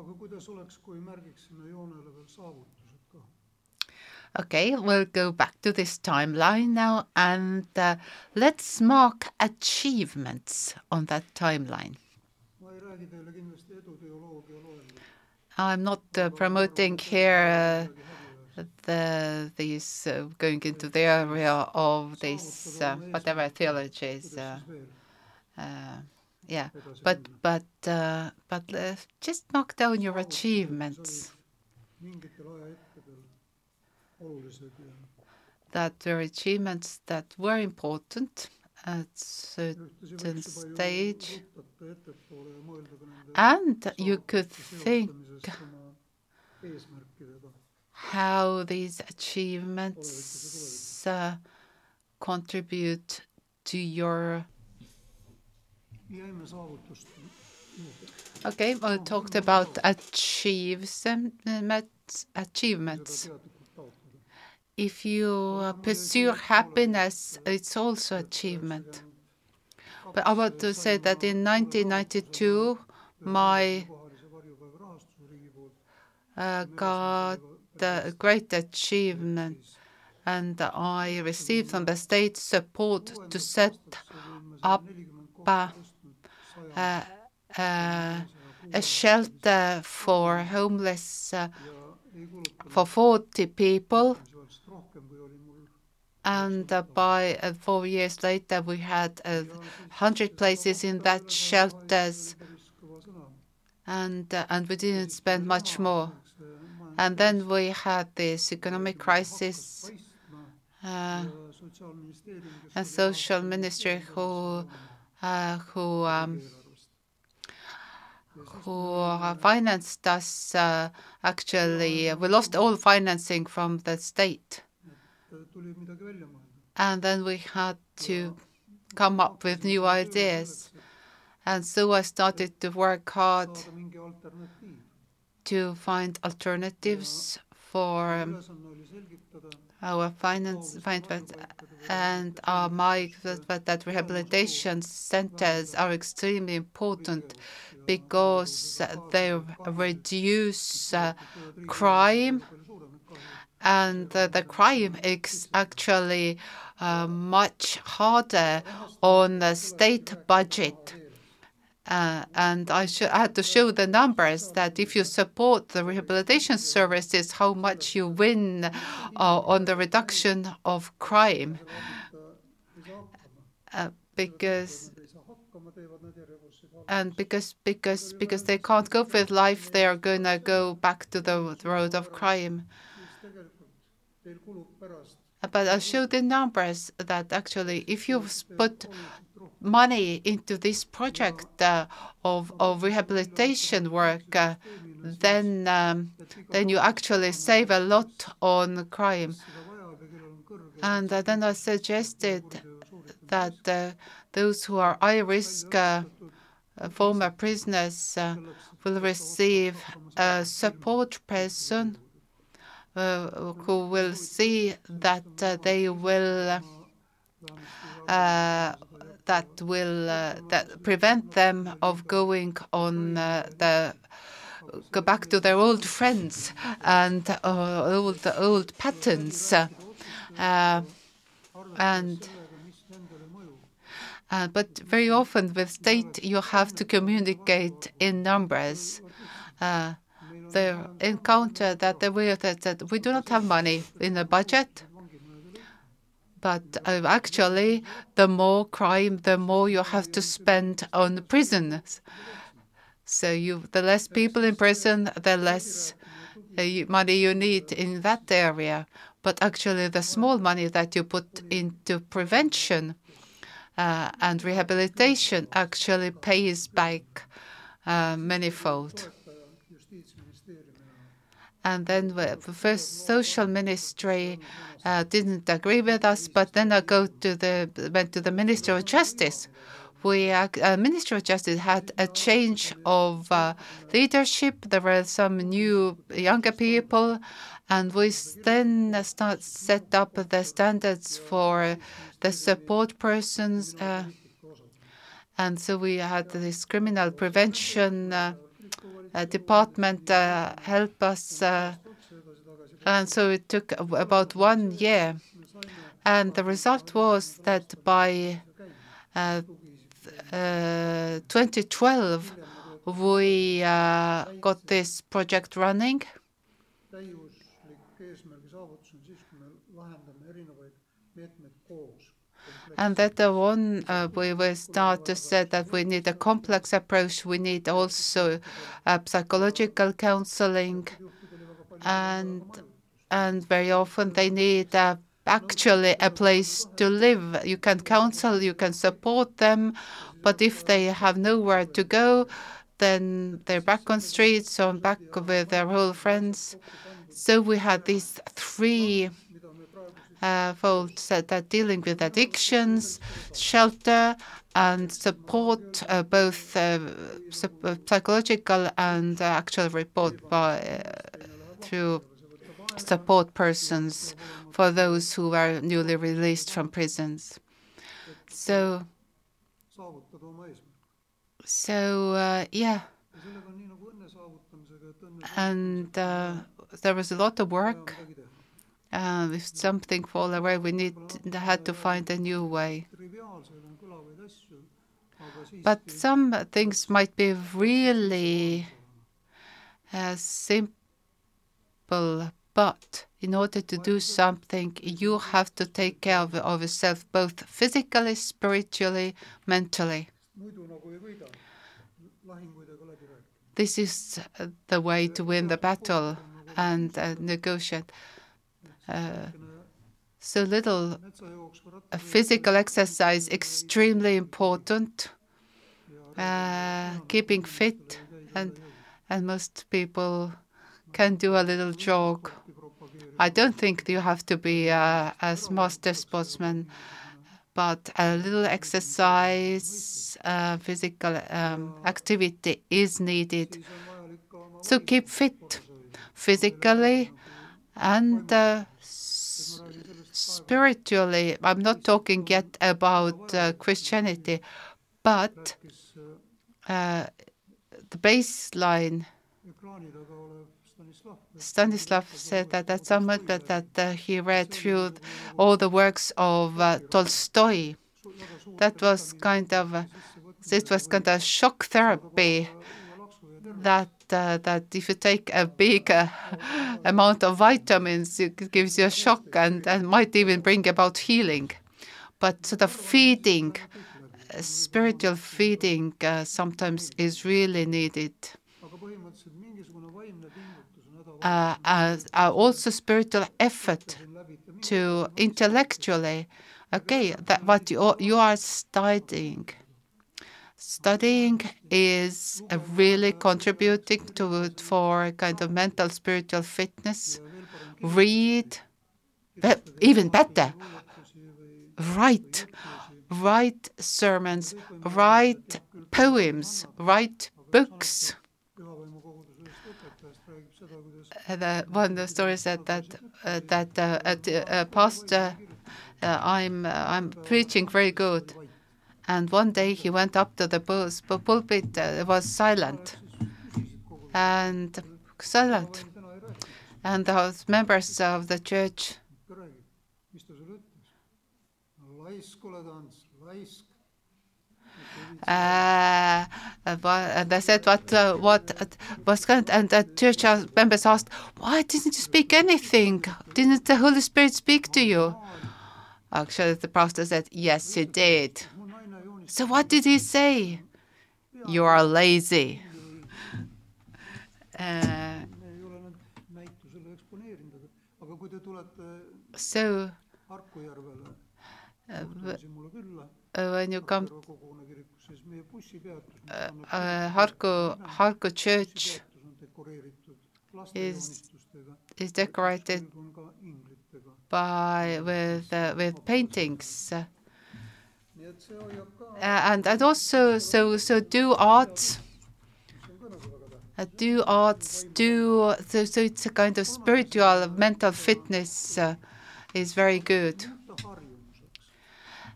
aga kuidas oleks, kui märgiksime joonele veel saavutused ka? Okay, we'll go back to this timeline now and uh, let's mark achievements on that timeline. ma ei räägi teile kindlasti eduteoloogia loengut. I'm not uh, promoting here uh, the these uh, going into the area of these uh, whatever theologies. Uh, uh, yeah, but but uh, but uh, just mark down your achievements. olulised ja That were achievements that were important at certain võiks juba ju stage, rutata ettepoole ja mõelda ka nende and you could think seotamisest oma eesmärkidega. how these achievements uh, contribute to your. Okay, we talked about achievements. Achievements. Teadlikult taotleda. If you uh, pursue happiness, it's also achievement. But I want to say that in 1992, my uh, got a great achievement, and I received from the state support to set up uh, a shelter for homeless uh, for 40 people. And uh, by uh, four years later, we had a hundred places in that shelters, and and we didn't spend much more. And then we had this economic crisis, uh, a social ministry who uh, who um. Who uh, financed us. Uh, actually, we lost all financing from the state, and then we had to come up with new ideas. And so I started to work hard to find alternatives for our finance that and uh, my that, rehabilitation centers are extremely important because they reduce uh, crime and the crime is actually uh, much harder on the state budget. Uh, and I, I had to show the numbers that if you support the rehabilitation services, how much you win uh, on the reduction of crime. Uh, because and because because because they can't cope with life, they are gonna go back to the road of crime. pärast But I'll show the numbers that actually, if you put money into this project uh, of, of rehabilitation work, uh, then um, then you actually save a lot on crime. And uh, then I suggested that those who are high risk former prisoners uh, will receive a support person uh, who will see that uh, they will that will uh, that prevent them of going on uh, the go back to their old friends and uh, old old patterns and uh, but very often with state you have to communicate in numbers. Uh, they encounter that the way that, that we do not have money in the budget, but uh, actually the more crime, the more you have to spend on prisons. So you, the less people in prison, the less uh, money you need in that area. But actually, the small money that you put into prevention uh, and rehabilitation actually pays back uh, manifold. And then the first social ministry uh, didn't agree with us, but then I go to the went to the Minister of Justice. We uh, Ministry of Justice had a change of uh, leadership. There were some new younger people, and we then start set up the standards for the support persons. Uh, and so we had this criminal prevention. Uh, department uh, help us. Uh, and so it took about one year. And the result was that by uh, uh, 2012, we uh, got this project running. And that the one uh, we will start to say that we need a complex approach. We need also uh, psychological counseling, and and very often they need uh, actually a place to live. You can counsel, you can support them, but if they have nowhere to go, then they're back on streets or back with their old friends. So we had these three folds that are dealing with addictions, shelter, and support, uh, both uh, uh, psychological and actual report by through support persons for those who were newly released from prisons. So, so uh, yeah, and uh, there was a lot of work. Uh, if something fall away, we need had to find a new way. But some things might be really uh, simple, but in order to do something, you have to take care of, of yourself both physically, spiritually, mentally. This is the way to win the battle and uh, negotiate. Uh, so little physical exercise extremely important. Uh, keeping fit and and most people can do a little jog. I don't think you have to be uh, a master sportsman, but a little exercise, uh, physical um, activity is needed. So keep fit physically and uh, spiritually. I'm not talking yet about uh, Christianity, but uh, the baseline Stanislav said that at some point that, uh, he read through all the works of uh, Tolstoy. That was kind of it was kind of shock therapy. That uh, that if you take a big uh, amount of vitamins, it gives you a shock and, and might even bring about healing. But of feeding, uh, spiritual feeding, uh, sometimes is really needed. uh, uh, also spiritual effort to intellectually okay that what you, you are studying studying is uh, really contributing to for kind of mental spiritual fitness. Read be- even better. Write write sermons write poems write books. Uh, the, one of the stories that that uh, that uh, at, uh, pastor uh, I'm uh, I'm preaching very good, and one day he went up to the pul- pu- pulpit. Uh, it was silent, and silent, and the members of the church. Uh, said what uh, what was going, and the church members asked why didn't you speak anything? Didn't the holy spirit speak to you? Actually the pastor said yes he did so what did he say? You are lazy. Uh, so uh, when you come uh, uh, Harku church is is decorated by with uh, with paintings uh, and and also so so do tähtis. uh, do arts do so, so it's a kind of spiritual mental fitness uh, is very good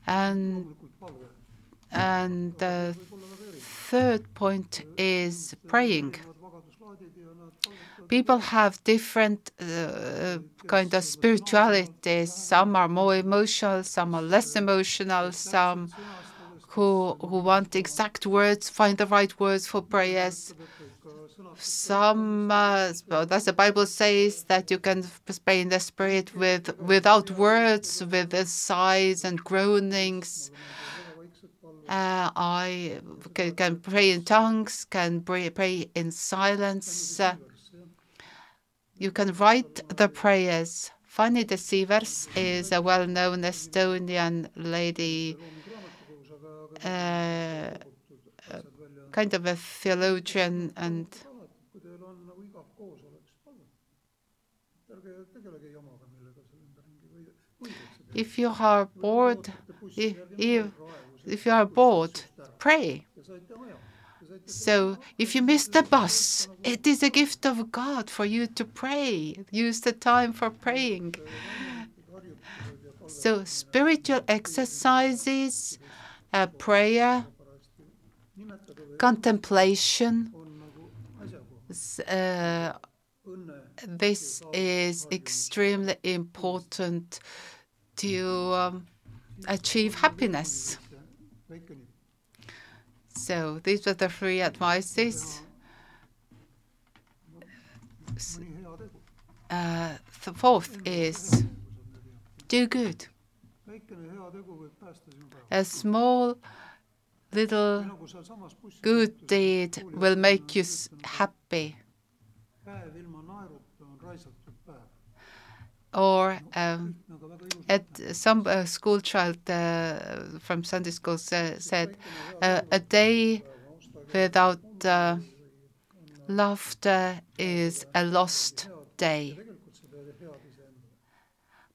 and and the third point is praying People have different uh, kind of spiritualities. Some are more emotional, some are less emotional, some who who want exact words, find the right words for prayers. Some, uh, well, as the Bible says, that you can pray in the Spirit with without words, with sighs and groanings. Uh, I can, can, pray in tongues, can pray, pray in silence. Uh, you can write the prayers. Fanny de Sivers is a well-known Estonian lady, uh, kind of a theologian and if you are bored, if, if, if you are bored, pray. So if you miss the bus, it is a gift of God for you to pray. Use the time for praying. So spiritual exercises, prayer, contemplation, uh, this is extremely important to um, achieve happiness. So these were the three advices. Uh, the fourth is do good. A small little good deed will make you happy. Or um, at some uh, school child uh, from Sunday school sa said, uh, a day without uh, laughter is a lost day.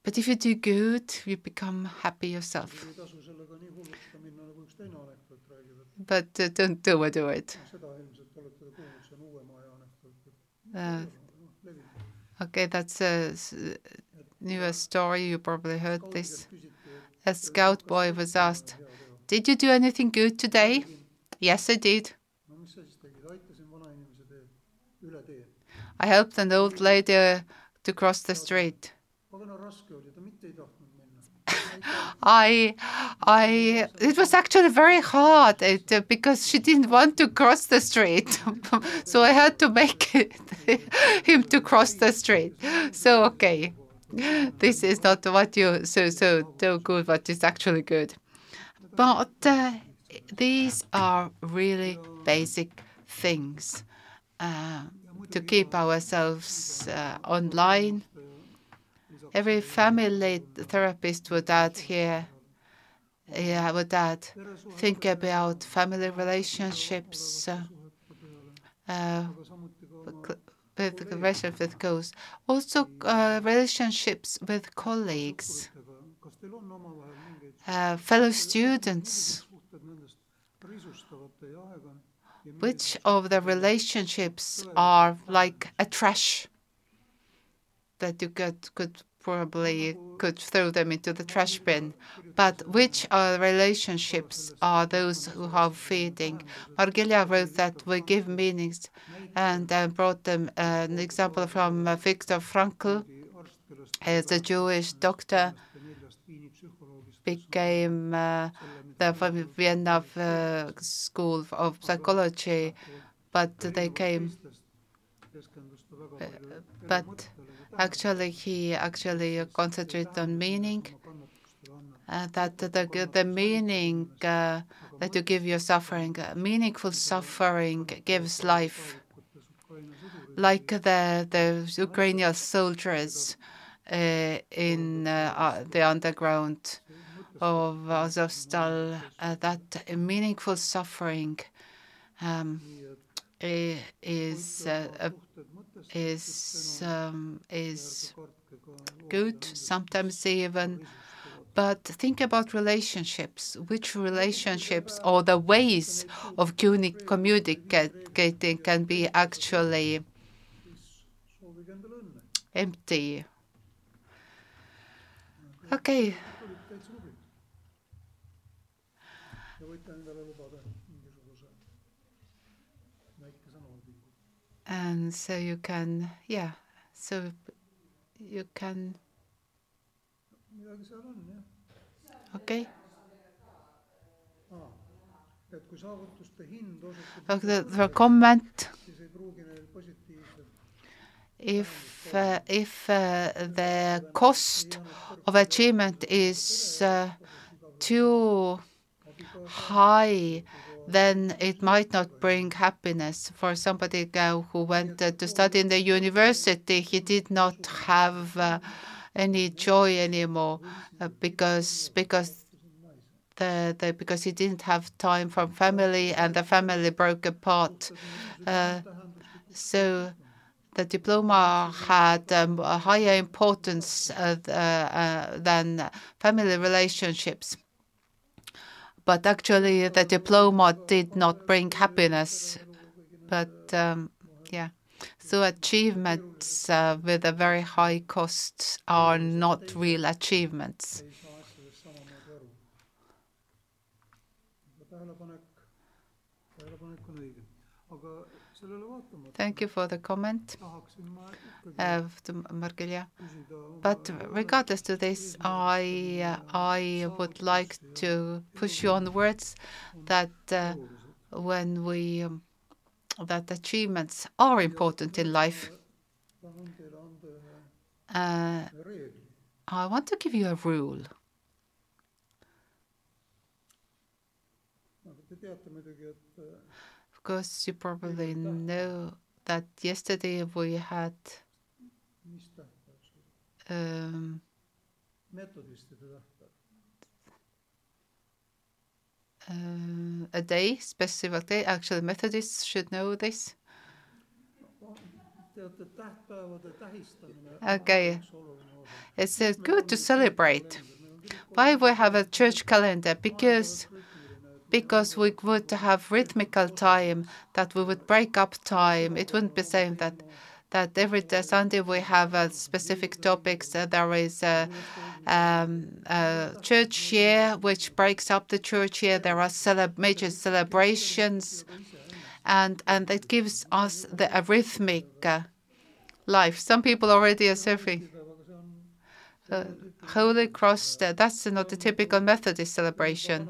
But if you do good, you become happy yourself. But uh, don't overdo it. Uh, okay, that's a newer story. You probably heard this. A scout boy was asked, Did you do anything good today? Yes, I did. I helped an old lady to cross the street. I, I, it was actually very hard it, uh, because she didn't want to cross the street, so I had to make it, him to cross the street. So okay, this is not what you so so so good, but it's actually good. But uh, these are really basic things uh, to keep ourselves uh, online Every family therapist would add here, yeah, would add, think about family relationships, uh, with relationship with goals. Also, uh, relationships with colleagues, uh, fellow students. Which of the relationships are like a trash that you could, could probably could throw them into the trash bin. But which are relationships are those who are feeding? Margilia wrote that we give meanings and uh, brought them uh, an example from uh, Viktor Frankl, as a Jewish doctor, became uh, the Vienna uh, School of Psychology, but they came. Uh, but Actually, he actually concentrated on meaning. Uh, that the the meaning uh, that you give your suffering, uh, meaningful suffering gives life. Like the the Ukrainian soldiers uh, in uh, uh, the underground of Azovstal, that meaningful suffering um, is a is um, is good, sometimes even. But think about relationships. Which relationships or the ways of communicating can be actually empty. Okay. And so you can, yeah, so you can, okay. But the, comment if uh, if uh, the cost of achievement is uh, too high, then it might not bring happiness. For somebody who went uh, to study in the university, he did not have uh, any joy anymore uh, because because the, the because he didn't have time from family and the family broke apart. Uh, so the diploma had um, a higher importance uh, uh, than family relationships. But actually, the diploma did not bring happiness. But um, yeah, so achievements uh, with a very high cost are not real achievements. Thank you for the comment, tahaksin ma ikkagi uh, Margelia. But regardless to this, I I would like to push you on words that uh, when we um, that achievements are important in life. tahan teile anda ühe Uh, I want to give you a rule. Course, you probably know that yesterday we had mis tähtpäev see oli, um, uh, a day, specific day. Actually, Methodists should know this. teate, tähtpäevade tähistamine Okei. on üks oluline osa. It's uh, good to celebrate. Why we have a church calendar? Because because we would have rhythmical time that we would break up time. It wouldn't be saying that that every day Sunday we have a specific topics. Uh, there is a, um, a church year which breaks up the church year. There are major celebrations, and and it gives us the rhythmic uh, life. Some people already are on Uh, Holy Cross, uh, that's not a typical Methodist celebration.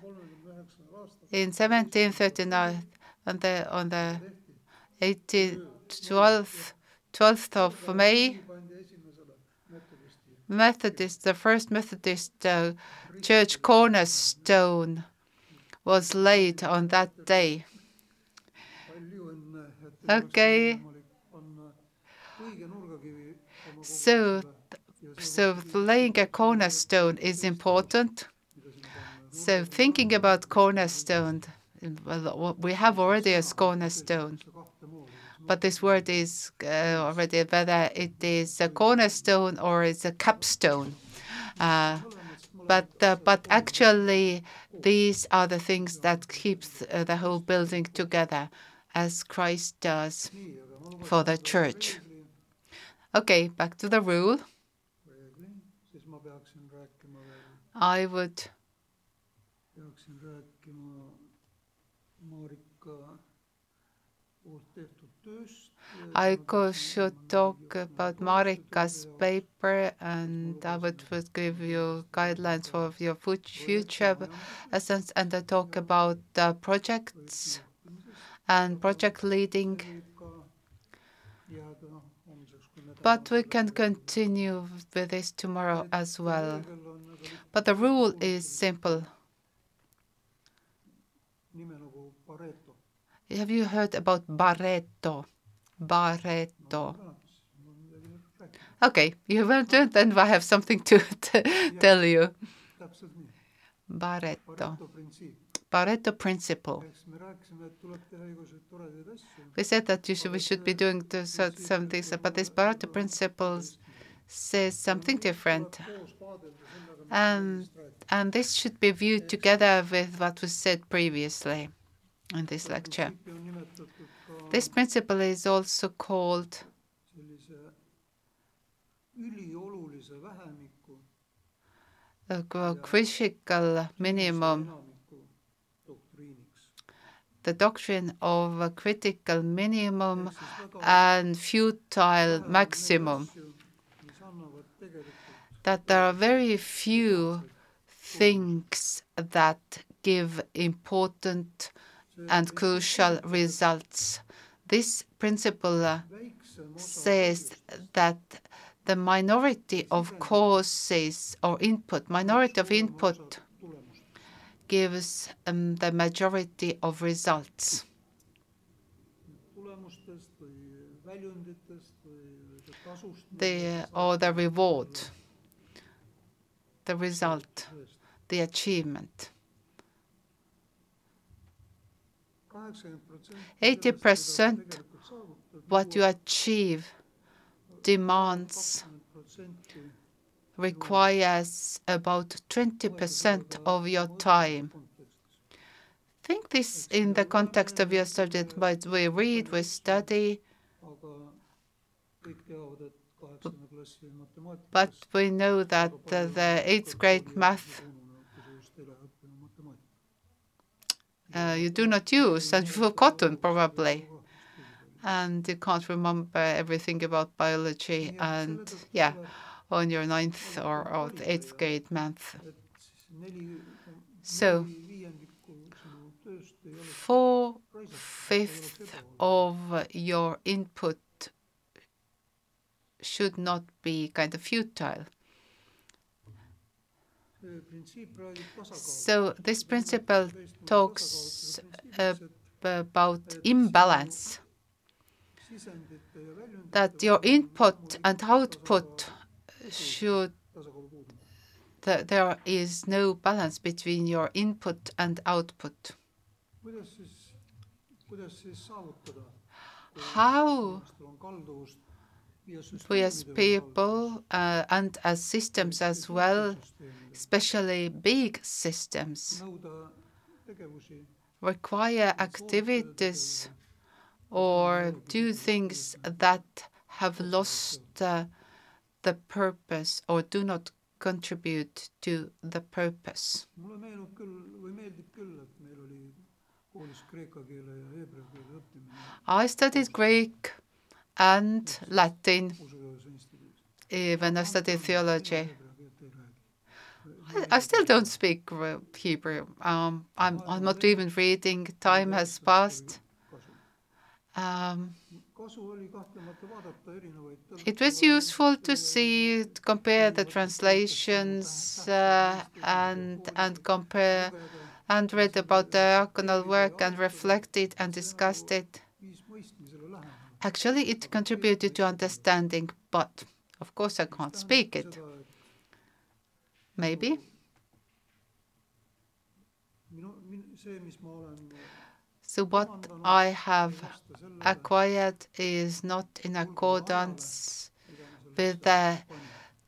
Kolmekümne üheksandal aastal In 1739, on the on the tehti, 18, 12th, 12th of May, Methodist, the first Methodist uh, church cornerstone was laid on that day. et oma So, so laying a cornerstone is important. So thinking about cornerstone, well, we have already a cornerstone. but this word is uh, already whether it is a cornerstone or it's a capstone. Uh, but uh, but actually, these are the things that keeps uh, the whole building together, as Christ does for the church. Okay, back to the rule. I would peaksin rääkima Marika poolt tehtud tööst. I should talk about Marika's paper, and I would, would give you guidelines for your future essence, and I talk about uh, projects and project leading. võib ka jääda homseks, kui me But we can continue with this tomorrow as well. But the rule is simple. Have you heard about Barreto? Barreto. Okay, you it, then I have something to tell you. Barreto. Pareto principle. We said that you should, we should be doing the, so- some things, but this Pareto principle says something different. koos vaadelda sellega, And, and this should be viewed together with what was said previously in this lecture. printsiipi on nimetatud ka This principle is also called sellise üliolulise olulise vähemiku the critical minimum, the doctrine of a critical minimum ehk siis väga and futile maximum. That there are very few things that give important and crucial results. This principle says that the minority of causes or input, minority of input. gives um, the majority of results. The, or the reward, the result, the achievement. eighty 80% What you achieve demands, requires about 20% of your time. Think this in the context of your study, but we read, we study, but we know that the eighth grade math uh, you do not use and you've forgotten probably, and you can't remember everything about biology and yeah, on your ninth or, or eighth grade math. So, Four fifth of your input should not be kind of futile. So this principle talks uh, about imbalance, that your input and output should, that there is no balance between your input and output. How we as people uh, and as systems as well, especially big systems, require activities or do things that have lost uh, the purpose or do not contribute to the purpose. mulle meenub küll või meeldib küll, et meil oli koolis kreeka keele ja heebrea keele õppimine I studied Greek and Latin when I studied theology. I, still don't speak Hebrew. Um, I'm, I'm not even reading. Time has passed. Um, it was useful to see, to compare the translations uh, and and compare and read about diaconal work and reflected and discussed it. Actually, it contributed to understanding, but of course I can't speak it. Maybe. So what I have acquired is not in accordance with the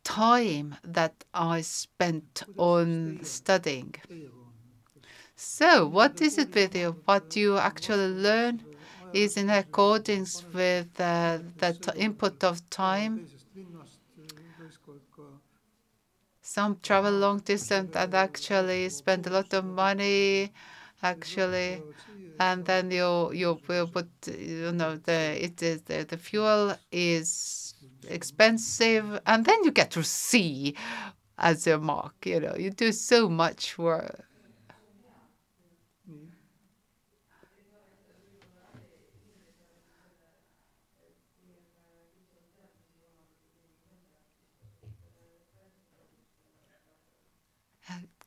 time that I spent on studying. So, what is it with you? What do you actually learn is in accordance with uh, the input of time. Some travel long distance and actually spend a lot of money, actually, and then you you will put you know the it is the, the fuel is expensive, and then you get to see as your mark. You know, you do so much work.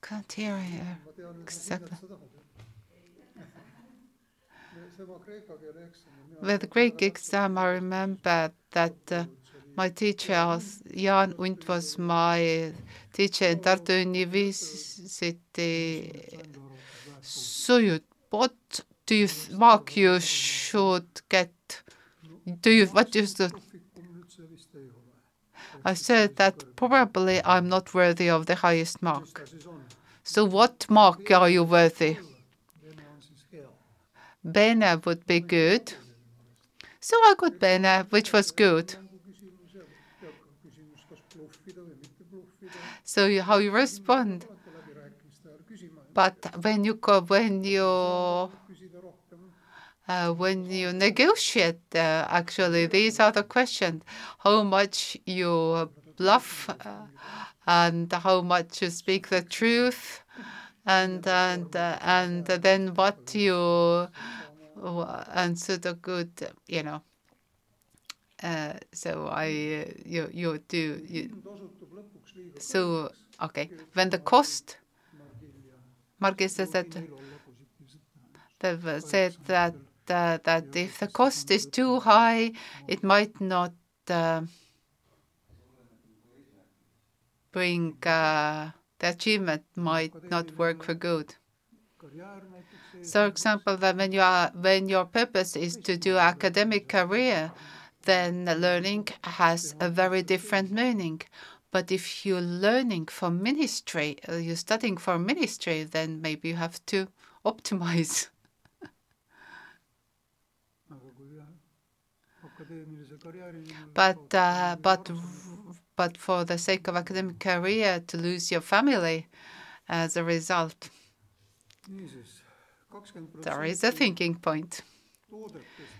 Keele eksam. With Greek exam, I remember that uh, my teacher, Jaan Unt, was my teacher in Tartu University. So you, what do you mark you should get? Do you what is the? I said that probably I'm not worthy of the highest mark. So what mark are you worthy? Bene would be good. So I got Bene, which was good. So how you respond. But when you go, when you uh, when you negotiate, uh, actually, these are the questions: how much you bluff, uh, and how much you speak the truth, and and uh, and then what you and so the good, you know. Uh, so I, uh, you you do you, so okay when the cost. Ja says that they've said that uh, that if the cost is too high, it might not uh, bring uh, the achievement might not work for good. So, for example, that when you are when your purpose is to do academic career, then learning has a very different meaning. But if you're learning for ministry, uh, you're studying for ministry, then maybe you have to optimize. But uh, but but for the sake of academic career, to lose your family as a result, there is a thinking point.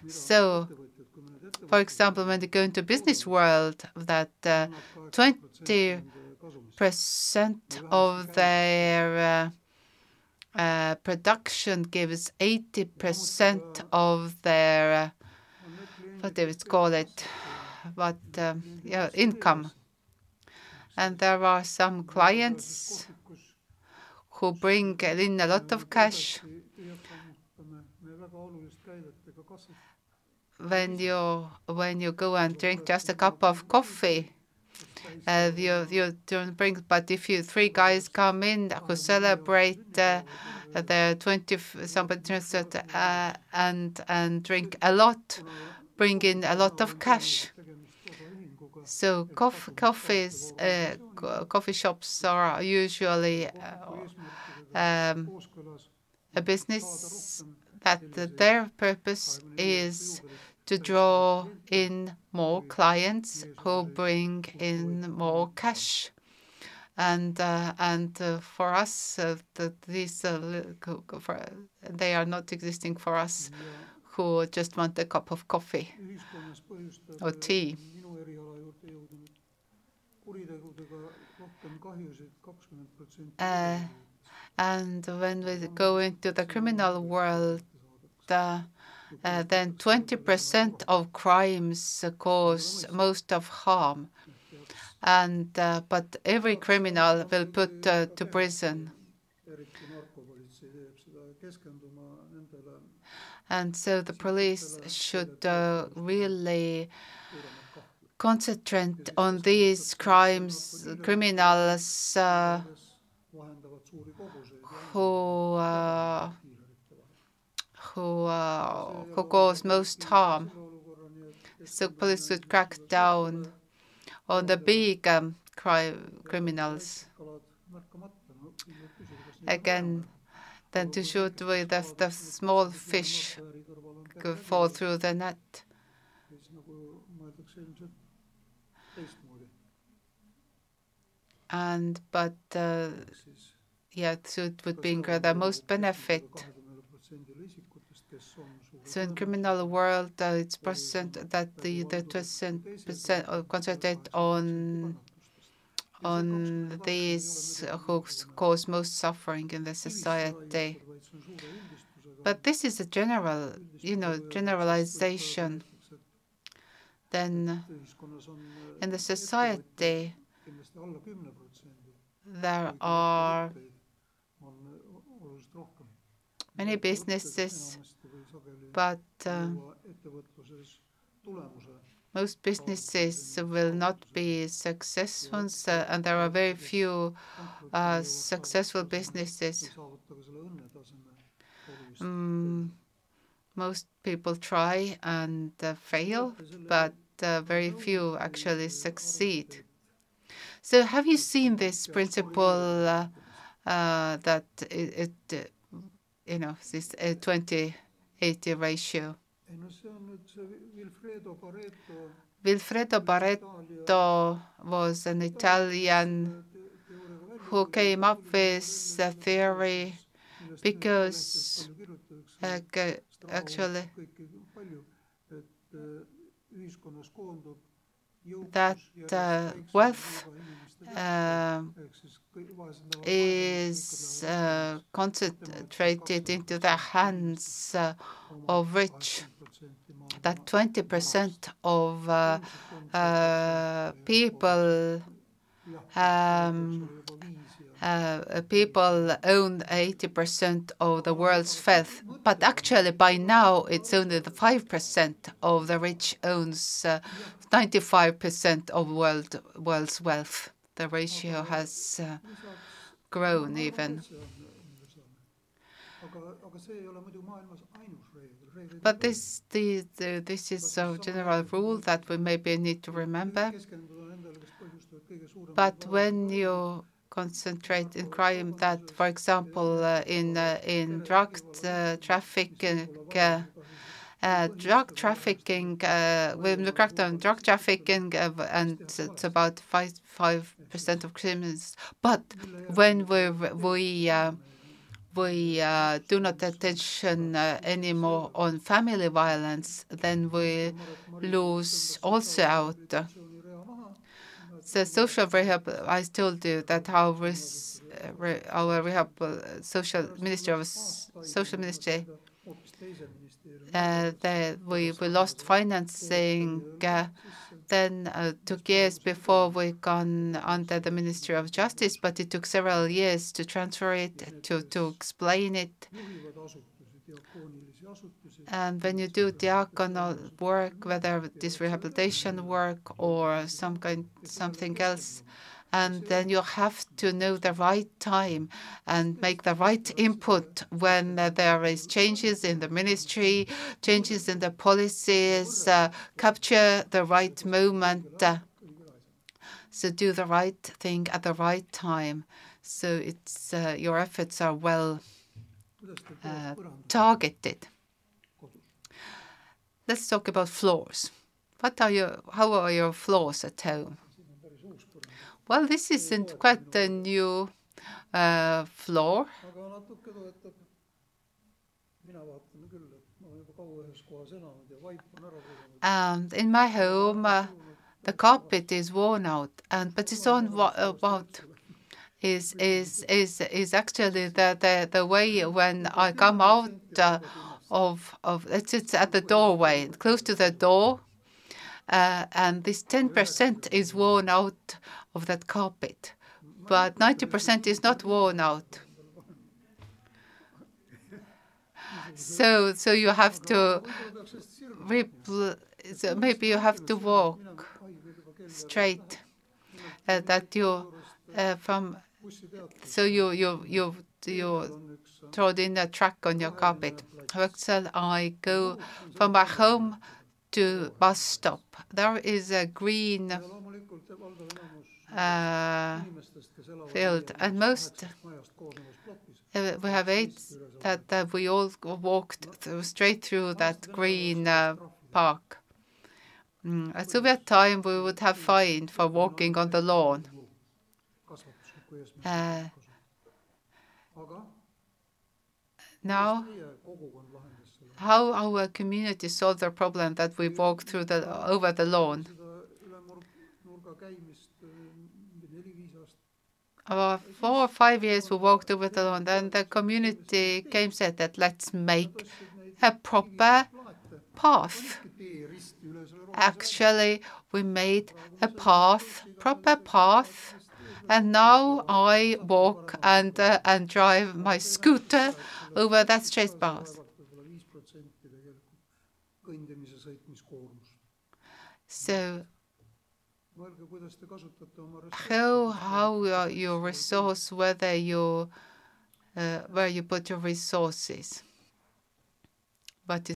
So, ettevõtjad, kui mõned ettevõtjad For example, when you go into business world, that uh, 20 percent of their uh, uh, production gives 80 percent of their uh, what do you call it, what um, yeah, income. And there are some clients who bring in a lot of cash. When you when you go and drink just a cup of coffee, uh, you you don't bring. But if you three guys come in who celebrate uh, their twenty turns uh, and and drink a lot, bring in a lot of cash. So coffee, coffees, uh, coffee shops are usually uh, um, a business that their purpose is to draw in more clients who bring in more cash. And uh, and uh, for us, uh, the, these uh, li- co- co- for, they are not existing for us who just want a cup of coffee or tea. Minu eriala juurde jõudnud kuritegudega rohkem kahjusid kakskümmend protsenti Uh, And when we go into the criminal world, uh, uh, then 20% of crimes cause most of harm. And uh, but every criminal will put uh, to prison. eriti narkopolitsei teeb seda keskenduma nendele And so the police should uh, really concentrate on these crimes, criminals uh, who uh, who uh, who cause most harm. So police should crack down on the big um, crime criminals. Again, than to shoot with the, the small fish go- fall through the net. And but uh, yeah, so it would bring the most benefit. So in criminal world, uh, it's percent that the the percent percent of concentrate on on these who cause most suffering in the society. But this is a general, you know, generalization. Then in the society, kindlasti alla kümne protsendi. there are äh, many businesses, enamasti või sageli but uh, luua ettevõtluses tulemuse most businesses will not be successful, and there are very few uh, successful businesses. ei saavuta ka selle õnnetaseme olulist Mm, most people try and uh, fail, but uh, very few actually succeed. So, have you seen this principle uh, uh, that it, it uh, you know, this uh, 20 80 ratio? Vilfredo Pareto was an Italian who came up with the theory because uh, actually that uh, wealth uh, is uh, concentrated into the hands of rich. That 20% of people um, uh, people own 80% of the world's wealth, but actually by now it's only the 5% of the rich owns 95% of world world's wealth. The ratio has uh, grown even. But this, the, the, this is a general rule that we maybe need to remember. But when you concentrate in crime that, for example, uh, in uh, in drug uh, trafficking, drug trafficking, crack down drug trafficking, and it's about five five percent of criminals. But when we we we uh, do not attention uh, anymore on family violence, then we lose also out. The social rehab, I told you that our, re, our rehab social ministry of social ministry, uh, that we, we lost financing uh, then uh, took years before we gone under the Ministry of Justice, but it took several years to transfer it, to, to explain it. And when you do diaconal work, whether it is rehabilitation work or some kind something else, and then you have to know the right time and make the right input when uh, there is changes in the ministry, changes in the policies, uh, capture the right moment. Uh, so do the right thing at the right time. So it's uh, your efforts are well uh, targeted. Let's talk about floors. What are your, how are your floors at home? Well, this isn't quite a new uh, floor. And in my home, uh, the carpet is worn out, and but it's on about is is is is actually the the the way when I come out uh, of of it's, it's at the doorway, close to the door, uh, and this 10% is worn out of that carpet, but 90% is not worn out. So, so you have to so maybe you have to walk straight. Uh, that you uh, from so you you you you throw in a track on your carpet. Höxel, I go from my home to bus stop. There is a green uh, field, and most uh, we have eight that, that we all walked through, straight through that green uh, park. Mm. At Soviet time, we would have fine for walking on the lawn. Uh, now how our community solved the problem that we walk through the over the lawn. About four or five years we walked over the lawn, and the community came said that let's make a proper path. Actually, we made a path, proper path, and now I walk and uh, and drive my scooter over that straight path. So how how you resource whether you uh, where you put your resources, but